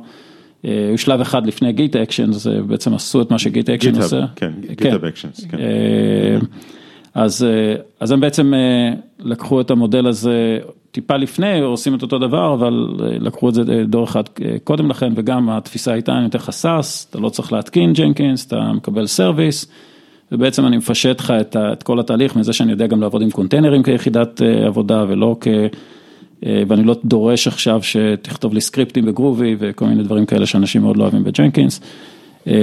הוא שלב אחד לפני Git Actions, בעצם עשו את מה ש Git Action עושה. כן, Git Actions, כן. אז, אז הם בעצם לקחו את המודל הזה טיפה לפני, עושים את אותו דבר, אבל לקחו את זה דור אחד קודם לכן, וגם התפיסה הייתה, אני יותר SaaS, אתה לא צריך להתקין Jenkins, אתה מקבל service. ובעצם אני מפשט לך את, את כל התהליך מזה שאני יודע גם לעבוד עם container־ים כיחידת אה, עבודה ולא כ... אה, ואני לא דורש עכשיו שתכתוב לי script־ים ב Groovy וכל מיני דברים כאלה שאנשים מאוד לא אוהבים ב Jenkins. אה,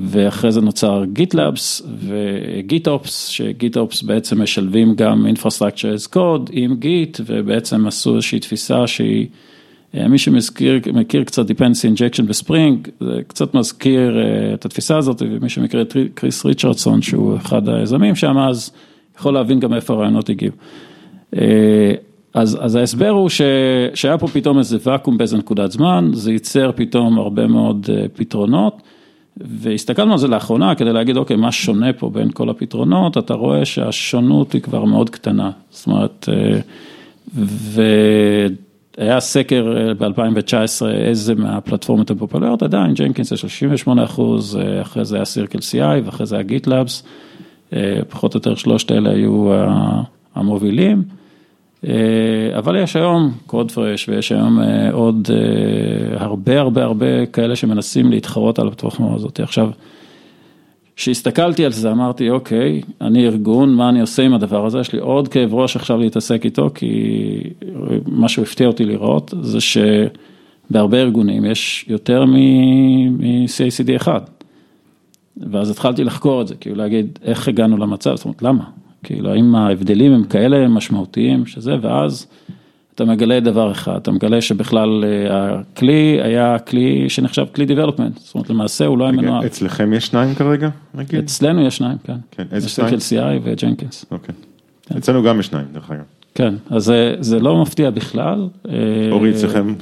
ואחרי זה נוצר GitLabs ו GitOps, ש GitOps בעצם משלבים גם Infrastructure as Code עם Git ובעצם עשו איזושהי תפיסה שהיא אה, מי שמזכיר, מכיר קצת Dependency Injection ב Spring, זה קצת מזכיר את התפיסה הזאת, ומי שמכיר את קריס ריצ'רדסון, שהוא אחד היזמים שם, אז יכול להבין גם איפה הרעיונות הגיעו. אה, אז, אז ההסבר הוא ש, שהיה פה פתאום איזה ואקום באיזה נקודת זמן, זה ייצר פתאום הרבה מאוד פתרונות, והסתכלנו על זה לאחרונה כדי להגיד, אוקיי, מה שונה פה בין כל הפתרונות, אתה רואה שהשונות היא כבר מאוד קטנה, זאת אומרת, ו... היה סקר אה, ב-2019 איזה מהפלטפורמות הפופולריות, עדיין Jenkins זה 38 אחוז, אה, אחרי זה היה CircleCI ואחרי זה היה GitLabs, אה, פחות או יותר שלושת אלה היו המובילים, אבל יש היום קודפרש ויש היום עוד הרבה הרבה הרבה כאלה שמנסים להתחרות על הפלטפורמה הזאת. עכשיו, כשהסתכלתי על זה אמרתי אוקיי, אני ארגון, מה אני עושה עם הדבר הזה, יש לי עוד כאב ראש עכשיו להתעסק איתו, כי מה שהפתיע אותי לראות זה שבהרבה ארגונים יש יותר מ-CACD אחד. ואז התחלתי לחקור את זה, כאילו להגיד איך הגענו למצב, זאת אומרת למה, כאילו האם ההבדלים הם כאלה משמעותיים שזה, ואז אתה מגלה דבר אחד, אתה מגלה שבכלל אה, הכלי היה כלי שנחשב כלי דיבלופמנט, זאת אומרת למעשה הוא לא היה מנוהל. אצלכם יש שניים כרגע, נגיד? אצלנו יש שניים, כן. כן, איזה שניים? יש CI וג'נקינס. אוקיי. כן. אצלנו גם יש שניים, דרך אגב. כן, אז זה לא מפתיע בכלל. אה, אורי, אצלכם,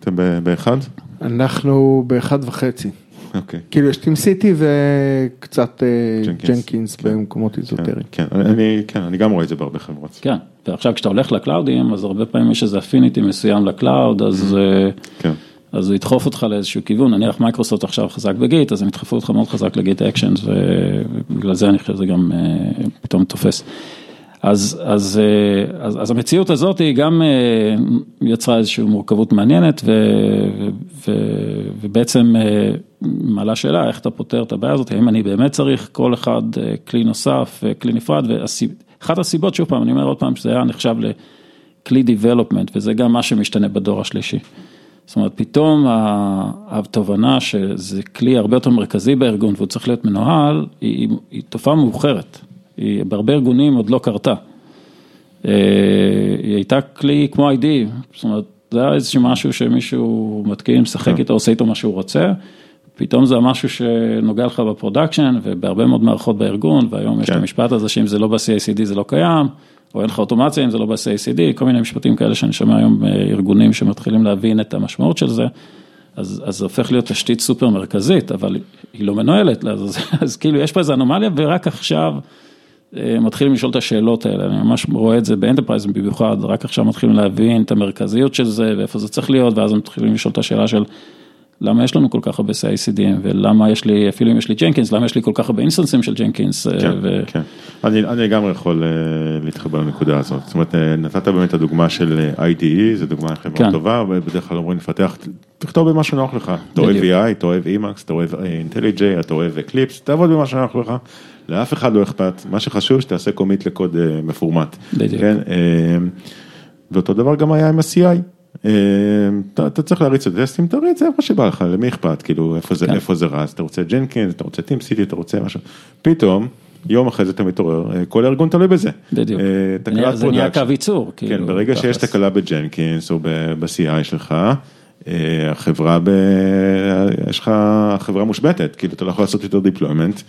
אתם באחד? אנחנו באחד וחצי. אוקיי. כאילו יש TeamCity וקצת אה, Jenkins כן. במקומות אזוטריים. כן, אני, כן, אני גם רואה את זה בהרבה חברות. כן, ועכשיו כשאתה הולך ל cloud־ים, אז הרבה פעמים יש איזה affinity מסוים ל cloud, אז... אה, כן. אז הוא ידחוף אותך לאיזשהו כיוון, נניח מייקרוסופט עכשיו חזק ב Git, אז הם ידחפו אותך מאוד חזק ל Git Actions, ובגלל זה אני חושב שזה גם אה, פתאום תופס. אז, אז, אה, אז, אז המציאות הזאת היא גם אה, יצרה איזושהי מורכבות מעניינת ו, ו, ובעצם אה, מעלה שאלה איך אתה פותר את הבעיה הזאת, האם אני באמת צריך כל אחד כלי נוסף, כלי נפרד, ואחת הסיבות, שוב פעם, אני אומר עוד פעם, שזה היה נחשב לכלי דיבלופמנט וזה גם מה שמשתנה בדור השלישי. זאת אומרת, פתאום התובנה שזה כלי הרבה יותר מרכזי בארגון והוא צריך להיות מנוהל, היא, היא תופעה מאוחרת. היא בהרבה ארגונים עוד לא קרתה. אה, היא הייתה כלי כמו IDE, זאת אומרת, זה היה איזשהו משהו שמישהו מתקין, משחק כן. איתו, עושה איתו מה שהוא רוצה, פתאום זה משהו שנוגע לך ב-production ובהרבה מאוד מערכות בארגון, והיום כן. יש את כן. המשפט הזה שאם זה לא ב-CICD זה לא קיים, או אין לך אוטומציה אם זה לא ב-CICD, כל מיני משפטים כאלה שאני שומע היום בארגונים שמתחילים להבין את המשמעות של זה. אז, אז זה הופך להיות תשתית סופר מרכזית, אבל היא לא מנוהלת, אז, אז, אז כאילו יש פה איזה אנומליה ורק עכשיו מתחילים לשאול את השאלות האלה, אני ממש רואה את זה ב-enterprise במיוחד, רק עכשיו מתחילים להבין את המרכזיות של זה ואיפה זה צריך להיות, ואז הם מתחילים לשאול את השאלה של למה יש לנו כל כך הרבה CICDים ולמה יש לי, אפילו אם יש לי Jenkins, למה יש לי כל כך הרבה אינסטנסים של Jenkins. אה, כן, ו... כן, אני, אני לגמרי יכול אה, להתחבר לנקודה הזאת, זאת אומרת נתת באמת את הדוגמה של IDE, זו דוגמה חברה כן. טובה, ובדרך כלל אומרים לפתח, תכתוב במה שנוח לך, אתה אוהב VI, אתה אוהב Emacs, אתה אוהב IntelliJ, אתה אוהב Eclipse, תעבוד במה שנוח לך. לאף אחד לא אכפת, מה שחשוב שתעשה commit לקוד אה, מפורמט. בדיוק. כן? אה, ואותו דבר גם היה עם ה-CI. אה, אתה, אתה צריך להריץ את הטסטים, תריץ איפה שבא לך, למי אכפת, כאילו איפה זה, כן. איפה זה רץ, אתה רוצה Jenkins, אתה רוצה TeamCity, אתה רוצה משהו, פתאום, יום אחרי זה אתה מתעורר, כל הארגון תלוי בזה. בדיוק, זה נהיה קו ייצור. כן, כאילו, ברגע שיש תקלה ב-Jenkins או ב-CI שלך, החברה, ב... יש לך חברה מושבתת, כאילו אתה לא יכול לעשות יותר deployment.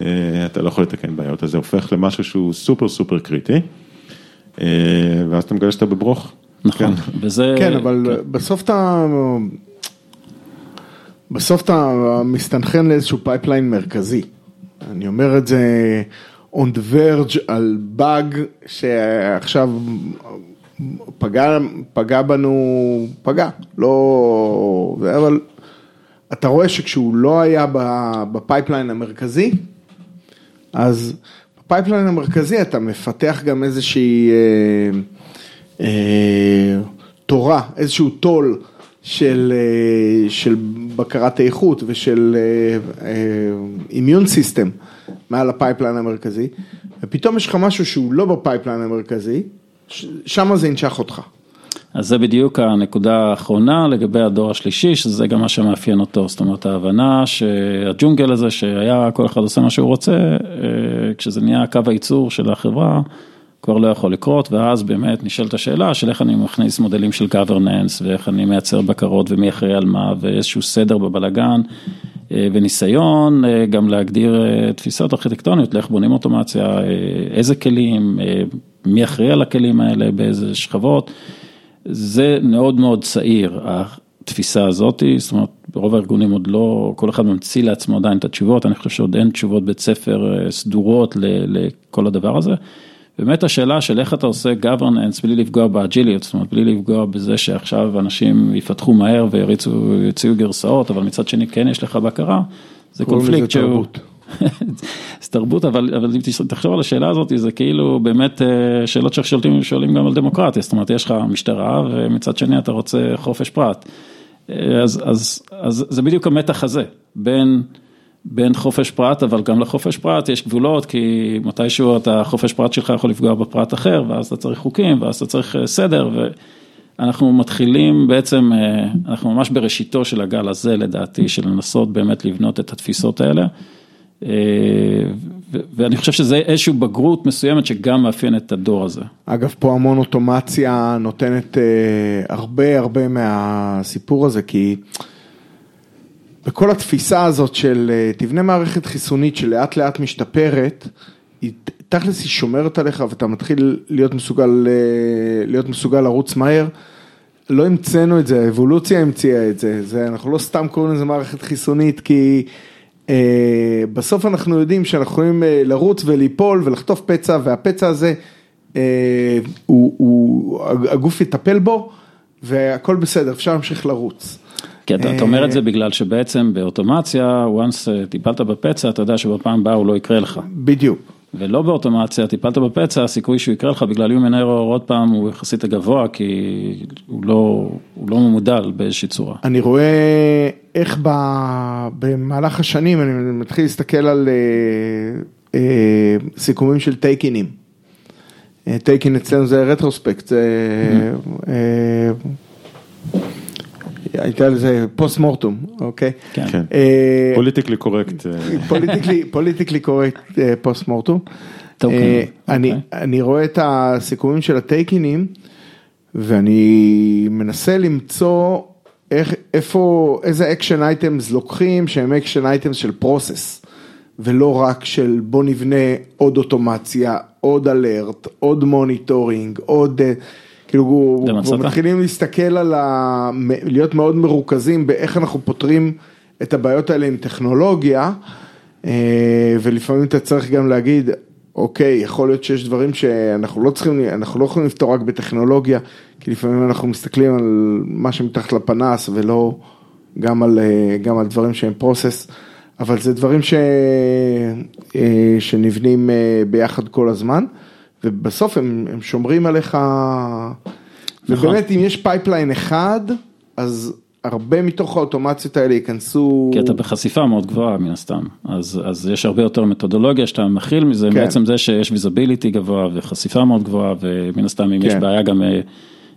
אה, אתה לא יכול לתקן בעיות, אז זה הופך למשהו שהוא סופר סופר קריטי, אה, ואז אתה מגלה שאתה בברוך. נכון, כן. וזה... כן, אבל כן. בסוף אתה... בסוף אתה מסתנכרן לאיזשהו פייפליין מרכזי. אני אומר את זה on the verge על באג שעכשיו פגע, פגע בנו, פגע, לא, אבל אתה רואה שכשהוא לא היה ב-pipeline המרכזי, אז ב-pipeline המרכזי אתה מפתח גם איזושהי אה, אה, תורה, איזשהו tool של, אה, של בקרת איכות ושל immune אה, system אה, מעל ה-pipeline המרכזי, ופתאום יש לך משהו שהוא לא ב-pipeline המרכזי, שם זה ינשך אותך. אז זה בדיוק הנקודה האחרונה לגבי הדור השלישי, שזה גם מה שמאפיין אותו, זאת אומרת ההבנה שהג'ונגל הזה שהיה כל אחד עושה מה שהוא רוצה, כשזה נהיה קו הייצור של החברה, כבר לא יכול לקרות, ואז באמת נשאלת השאלה של איך אני מכניס מודלים של governance, ואיך אני מייצר בקרות ומי אחראי על מה, ואיזשהו סדר בבלגן, אה, וניסיון אה, גם להגדיר אה, תפיסות ארכיטקטוניות לאיך בונים אוטומציה, איזה כלים, מי אחראי על הכלים האלה, באיזה שכבות, זה מאוד מאוד צעיר. התפיסה הזאת, זאת אומרת, ברוב הארגונים עוד לא, כל אחד ממציא לעצמו עדיין את התשובות, אני חושב שעוד אין תשובות בית ספר סדורות לכל הדבר הזה. באמת השאלה של איך אתה עושה governance בלי לפגוע באג'יליות, זאת אומרת בלי לפגוע בזה שעכשיו אנשים יפתחו מהר ויריצו, יוציאו גרסאות, אבל מצד שני כן יש לך בקרה, זה קונפליקט שהוא... זה תרבות, אבל, אבל אם תחשוב על השאלה הזאת, זה כאילו באמת אה, שאלות ששואלים שואלים גם על דמוקרטיה, זאת אומרת יש לך משטרה ומצד שני אתה רוצה חופש פרט. אה, אז, אז, אז זה בדיוק המתח הזה, בין בין חופש פרט, אבל גם לחופש פרט יש גבולות, כי מתישהו אתה, חופש פרט שלך יכול לפגוע בפרט אחר, ואז אתה צריך חוקים, ואז אתה צריך אה, סדר, ואנחנו מתחילים בעצם, אנחנו ממש בראשיתו של הגל הזה לדעתי, של לנסות באמת לבנות את התפיסות האלה. אה, ואני חושב שזה איזושהי בגרות מסוימת שגם מאפיינת את הדור הזה. אגב, פה המון אוטומציה נותנת הרבה הרבה מהסיפור הזה, כי... בכל התפיסה הזאת של אה, תבנה מערכת חיסונית שלאט לאט משתפרת, היא תכלס היא שומרת עליך ואתה מתחיל להיות מסוגל, אה, להיות מסוגל לרוץ מהר. לא המצאנו את זה, האבולוציה המציאה את זה, זה, אנחנו לא סתם קוראים לזה מערכת חיסונית כי אה, בסוף אנחנו יודעים שאנחנו יכולים אה, לרוץ וליפול ולחטוף פצע והפצע הזה, אה, הוא, הוא, הגוף יטפל בו והכל בסדר, אפשר להמשיך לרוץ. כי אתה אומר את זה בגלל שבעצם באוטומציה, once אה, טיפלת בפצע, אתה יודע שבפעם הבאה הוא לא יקרה לך. בדיוק. ולא באוטומציה, טיפלת בפצע, הסיכוי שהוא יקרה לך בגלל Human Error עוד פעם הוא יחסית גבוה, כי הוא לא, הוא לא ממודל באיזושהי צורה. אני רואה איך ב, במהלך השנים, אני מתחיל להסתכל על אה, אה, סיכומים של takeinים. takein אצלנו זה retrospect, זה... Mm-hmm. אה, הייתה לזה post mortem, אוקיי? כן. politically correct. politically correct post mortem. אני רואה את הסיכומים של ה-takeinים, ואני מנסה למצוא איך, איפה, איזה action items לוקחים שהם action items של process, ולא רק של בוא נבנה עוד אוטומציה, עוד alert, עוד monitoring, עוד... כאילו, כבר מתחילים להסתכל על ה... להיות מאוד מרוכזים באיך אנחנו פותרים את הבעיות האלה עם טכנולוגיה, אה, ולפעמים אתה צריך גם להגיד, אוקיי, יכול להיות שיש דברים שאנחנו לא צריכים, אנחנו לא יכולים לפתור רק בטכנולוגיה, כי לפעמים אנחנו מסתכלים על מה שמתחת לפנס ולא גם על, אה, גם על דברים שהם process, אבל זה דברים ש, אה, שנבנים ביחד כל הזמן. ובסוף הם, הם שומרים עליך, נכון. ובאמת אם יש pipeline אחד, אז הרבה מתוך האוטומציות האלה ייכנסו... כי אתה בחשיפה מאוד גבוהה מן הסתם, אז, אז יש הרבה יותר מתודולוגיה שאתה מכיל מזה, כן. בעצם זה שיש ויזביליטי גבוה וחשיפה מאוד גבוהה, ומן הסתם אם כן. יש בעיה גם... אה,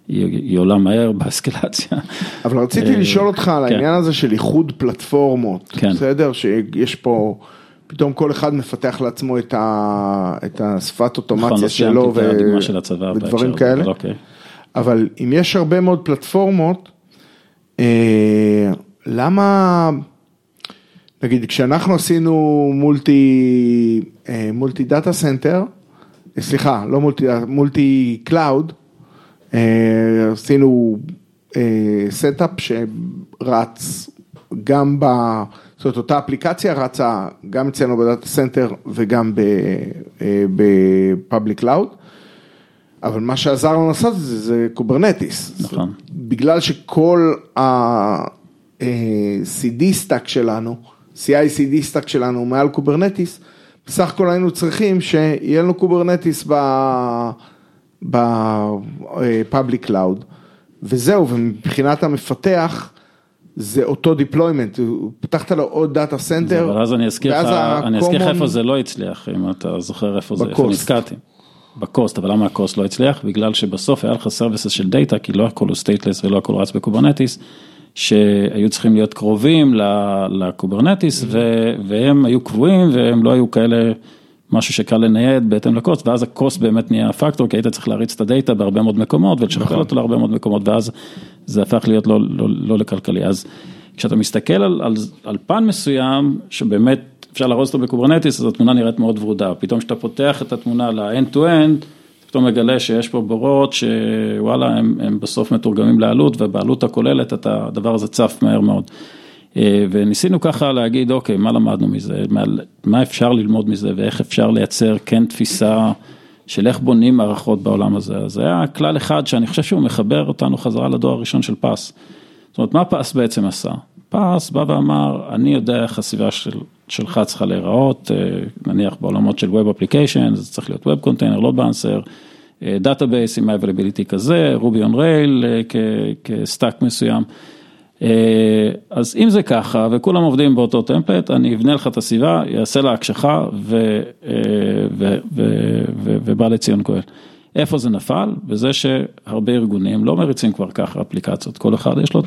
היא, היא עולה מהר באסקלציה. אבל רציתי אה, לשאול אותך על כן. העניין הזה של איחוד פלטפורמות, כן. בסדר? שיש פה... פתאום כל אחד מפתח לעצמו את, ה, את השפת אוטומציה נכון, לא שלו ו... של ודברים כאלה. אבל, אוקיי. אבל אם יש הרבה מאוד פלטפורמות, אה, למה, נגיד כשאנחנו עשינו multi, אה, multi data center, סליחה, לא multi, multi cloud, אה, עשינו setup שרץ גם ב... זאת אומרת, אותה אפליקציה רצה גם אצלנו ב-data center וגם ב-public cloud. אבל מה שעזר לנו לעשות את זה, זה Kubernetes. נכון. בגלל שכל ה-CD stack שלנו, CI-CD stack שלנו מעל Kubernetes, בסך הכל היינו צריכים שיהיה לנו Kubernetes ב-public cloud, וזהו, ומבחינת המפתח, זה אותו deployment, פתחת לו עוד data center. אבל אז אני אזכיר לך, אני אזכיר לך איפה זה לא הצליח, אם אתה זוכר איפה זה, איפה נתקעתי. ב-cost, אבל למה ה-cost לא הצליח? בגלל שבסוף היה לך services של data, כי לא הכל הוא stateless ולא הכל רץ ב-Kubernetes, שהיו צריכים להיות קרובים ל-Kubernetes, mm-hmm. והם היו קבועים והם לא היו כאלה, משהו שקל לנייד בהתאם ל-cost, ואז ה-cost באמת נהיה פקטור, כי היית צריך להריץ את ה-data בהרבה מאוד מקומות ולשכפל נכון. אותו להרבה מאוד מקומות, ואז זה הפך להיות לא, לא, לא לכלכלי. אז כשאתה מסתכל על, על, על פן מסוים, שבאמת אפשר לארוז אותו ב-Kubernetes, אז התמונה נראית מאוד ורודה. פתאום כשאתה פותח את התמונה ל-end to end, פתאום מגלה שיש פה בורות שוואלה, הם, הם בסוף מתורגמים לעלות, ובעלות הכוללת אתה, הדבר הזה צף מהר מאוד. אה, וניסינו ככה להגיד, אוקיי, מה למדנו מזה, מה, מה אפשר ללמוד מזה, ואיך אפשר לייצר כן תפיסה של איך בונים מערכות בעולם הזה. אז היה כלל אחד שאני חושב שהוא מחבר אותנו חזרה לדור הראשון של פס. זאת אומרת, מה פס בעצם עשה? פס בא ואמר, אני יודע איך הסביבה של, שלך צריכה להיראות, אה, נניח בעולמות של Web Application, זה צריך להיות Web Container, load balancer, database עם availability כזה, Ruby on Rails כ stack מסוים. אה, אז אם זה ככה וכולם עובדים באותו template, אני אבנה לך את הסביבה, יעשה לה הקשחה אה, ובא לציון כהן. איפה זה נפל? בזה שהרבה ארגונים לא מריצים כבר ככה אפליקציות, כל אחד יש לו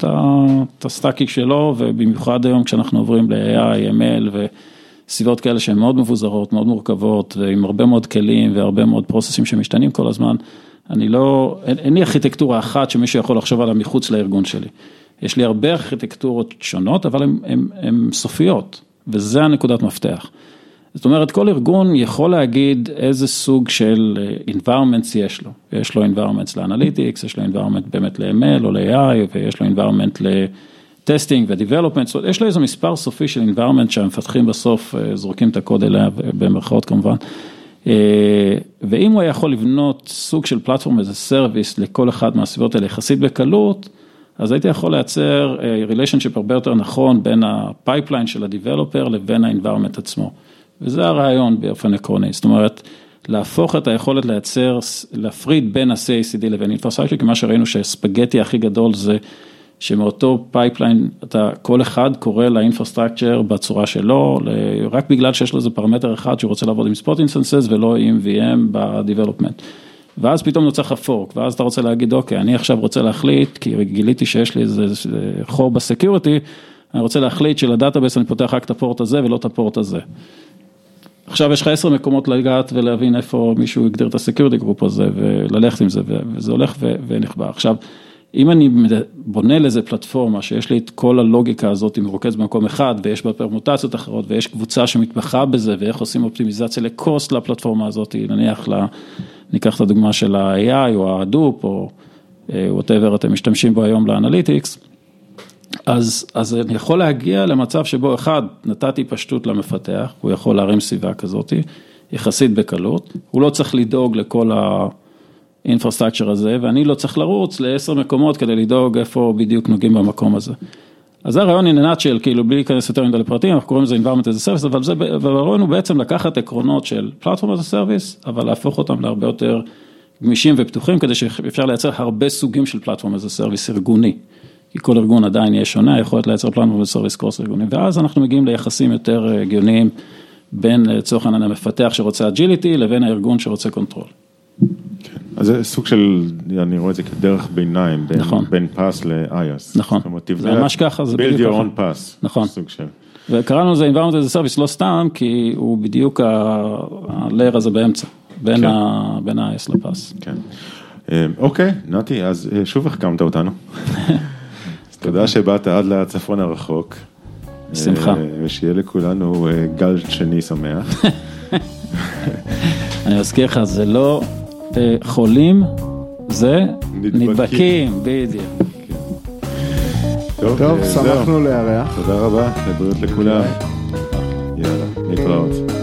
את ה stack שלו, ובמיוחד היום כשאנחנו עוברים ל-AI, ML וסביבות כאלה שהן מאוד מבוזרות, מאוד מורכבות, ועם הרבה מאוד כלים והרבה מאוד פרוססים שמשתנים כל הזמן, אני לא, אין, אין לי ארכיטקטורה אחת שמישהו יכול לחשוב עליה מחוץ לארגון שלי. יש לי הרבה ארכיטקטורות שונות, אבל הן סופיות, וזה הנקודת מפתח. זאת אומרת, כל ארגון יכול להגיד איזה סוג של אה, environments יש לו. יש לו environments לאנליטיקס, יש לו environment באמת ל-ML או ל-AI, ויש לו environment ל testing ו-development, יש לו איזה מספר סופי של environment שהמפתחים בסוף אה, זורקים את הקוד אליה, במרכאות כמובן. אה, ואם הוא היה יכול לבנות סוג של platform as a service לכל אחד מהסביבות האלה יחסית בקלות, אז הייתי יכול לייצר relationship הרבה יותר נכון בין ה pipeline של ה-Developer לבין ה-environment עצמו. וזה הרעיון באופן עקרוני, זאת אומרת, להפוך את היכולת לייצר, להפריד בין ה- CI/CD לבין infrastructure, כי מה שראינו שהספגטי הכי גדול זה שמאותו pipeline, אתה, כל אחד קורא ל infrastructure בצורה שלו, רק בגלל שיש לו איזה פרמטר אחד שהוא רוצה לעבוד עם spot instances ולא עם VM ב-Development. ואז פתאום נוצר לך fork, ואז אתה רוצה להגיד, אוקיי, אני עכשיו רוצה להחליט, כי גיליתי שיש לי איזה חור ב security, אני רוצה להחליט של database אני פותח רק את הפורט הזה ולא את הפורט הזה. עכשיו יש לך עשר מקומות לגעת ולהבין איפה מישהו הגדיר את ה security group הזה וללכת עם זה וזה הולך ונכבה. עכשיו, אם אני בונה לזה פלטפורמה שיש לי את כל הלוגיקה הזאת היא מרוכז במקום אחד ויש בה פרמוטציות אחרות ויש קבוצה שמתמחה בזה ואיך עושים אופטימיזציה ל cost לפלטפורמה הזאת, נניח, לה, ניקח את הדוגמה של ה-AI או ה-Hadoop או whatever אתם משתמשים בו היום לאנליטיקס. אז, אז אני יכול להגיע למצב שבו אחד, נתתי פשטות למפתח, הוא יכול להרים סביבה כזאת, יחסית בקלות, הוא לא צריך לדאוג לכל ה infrastructure הזה, ואני לא צריך לרוץ לעשר מקומות כדי לדאוג איפה בדיוק נוגעים במקום הזה. אז זה הרעיון in a nutshell, כאילו בלי להיכנס יותר מדי לפרטים, אנחנו קוראים לזה environment as a service, אבל זה, והרעיון הוא בעצם לקחת עקרונות של platform as a service, אבל להפוך אותם להרבה יותר גמישים ופתוחים, כדי שאפשר לייצר הרבה סוגים של platform as a service ארגוני. כי כל ארגון עדיין יהיה שונה, היכולת לייצר platform as a service cross ארגוני, ואז אנחנו מגיעים ליחסים יותר אה, הגיוניים בין לצורך העניין המפתח שרוצה agility לבין הארגון שרוצה control. אז זה סוג של, אני רואה את זה כדרך ביניים, בין, נכון. בין PaaS ל-IaaS. נכון, זה ממש ככה, זה בדיוק ככה. build your own PaaS. נכון. סוג של. וקראנו לזה environment as a service לא סתם, כי הוא בדיוק ה-layer הזה באמצע, בין כן. ה-IAS לפס. כן. אה, אוקיי, נתי, אז אה, שוב החכמת אותנו. תודה שבאת עד לצפון הרחוק. בשמחה. ושיהיה לכולנו אה, גל שני שמח. אני מזכיר לך, זה לא אה, חולים, זה נדבקים, בדיוק. טוב, טוב שמחנו לארח. תודה רבה, לבריאות לכולם. יאללה, להתראות.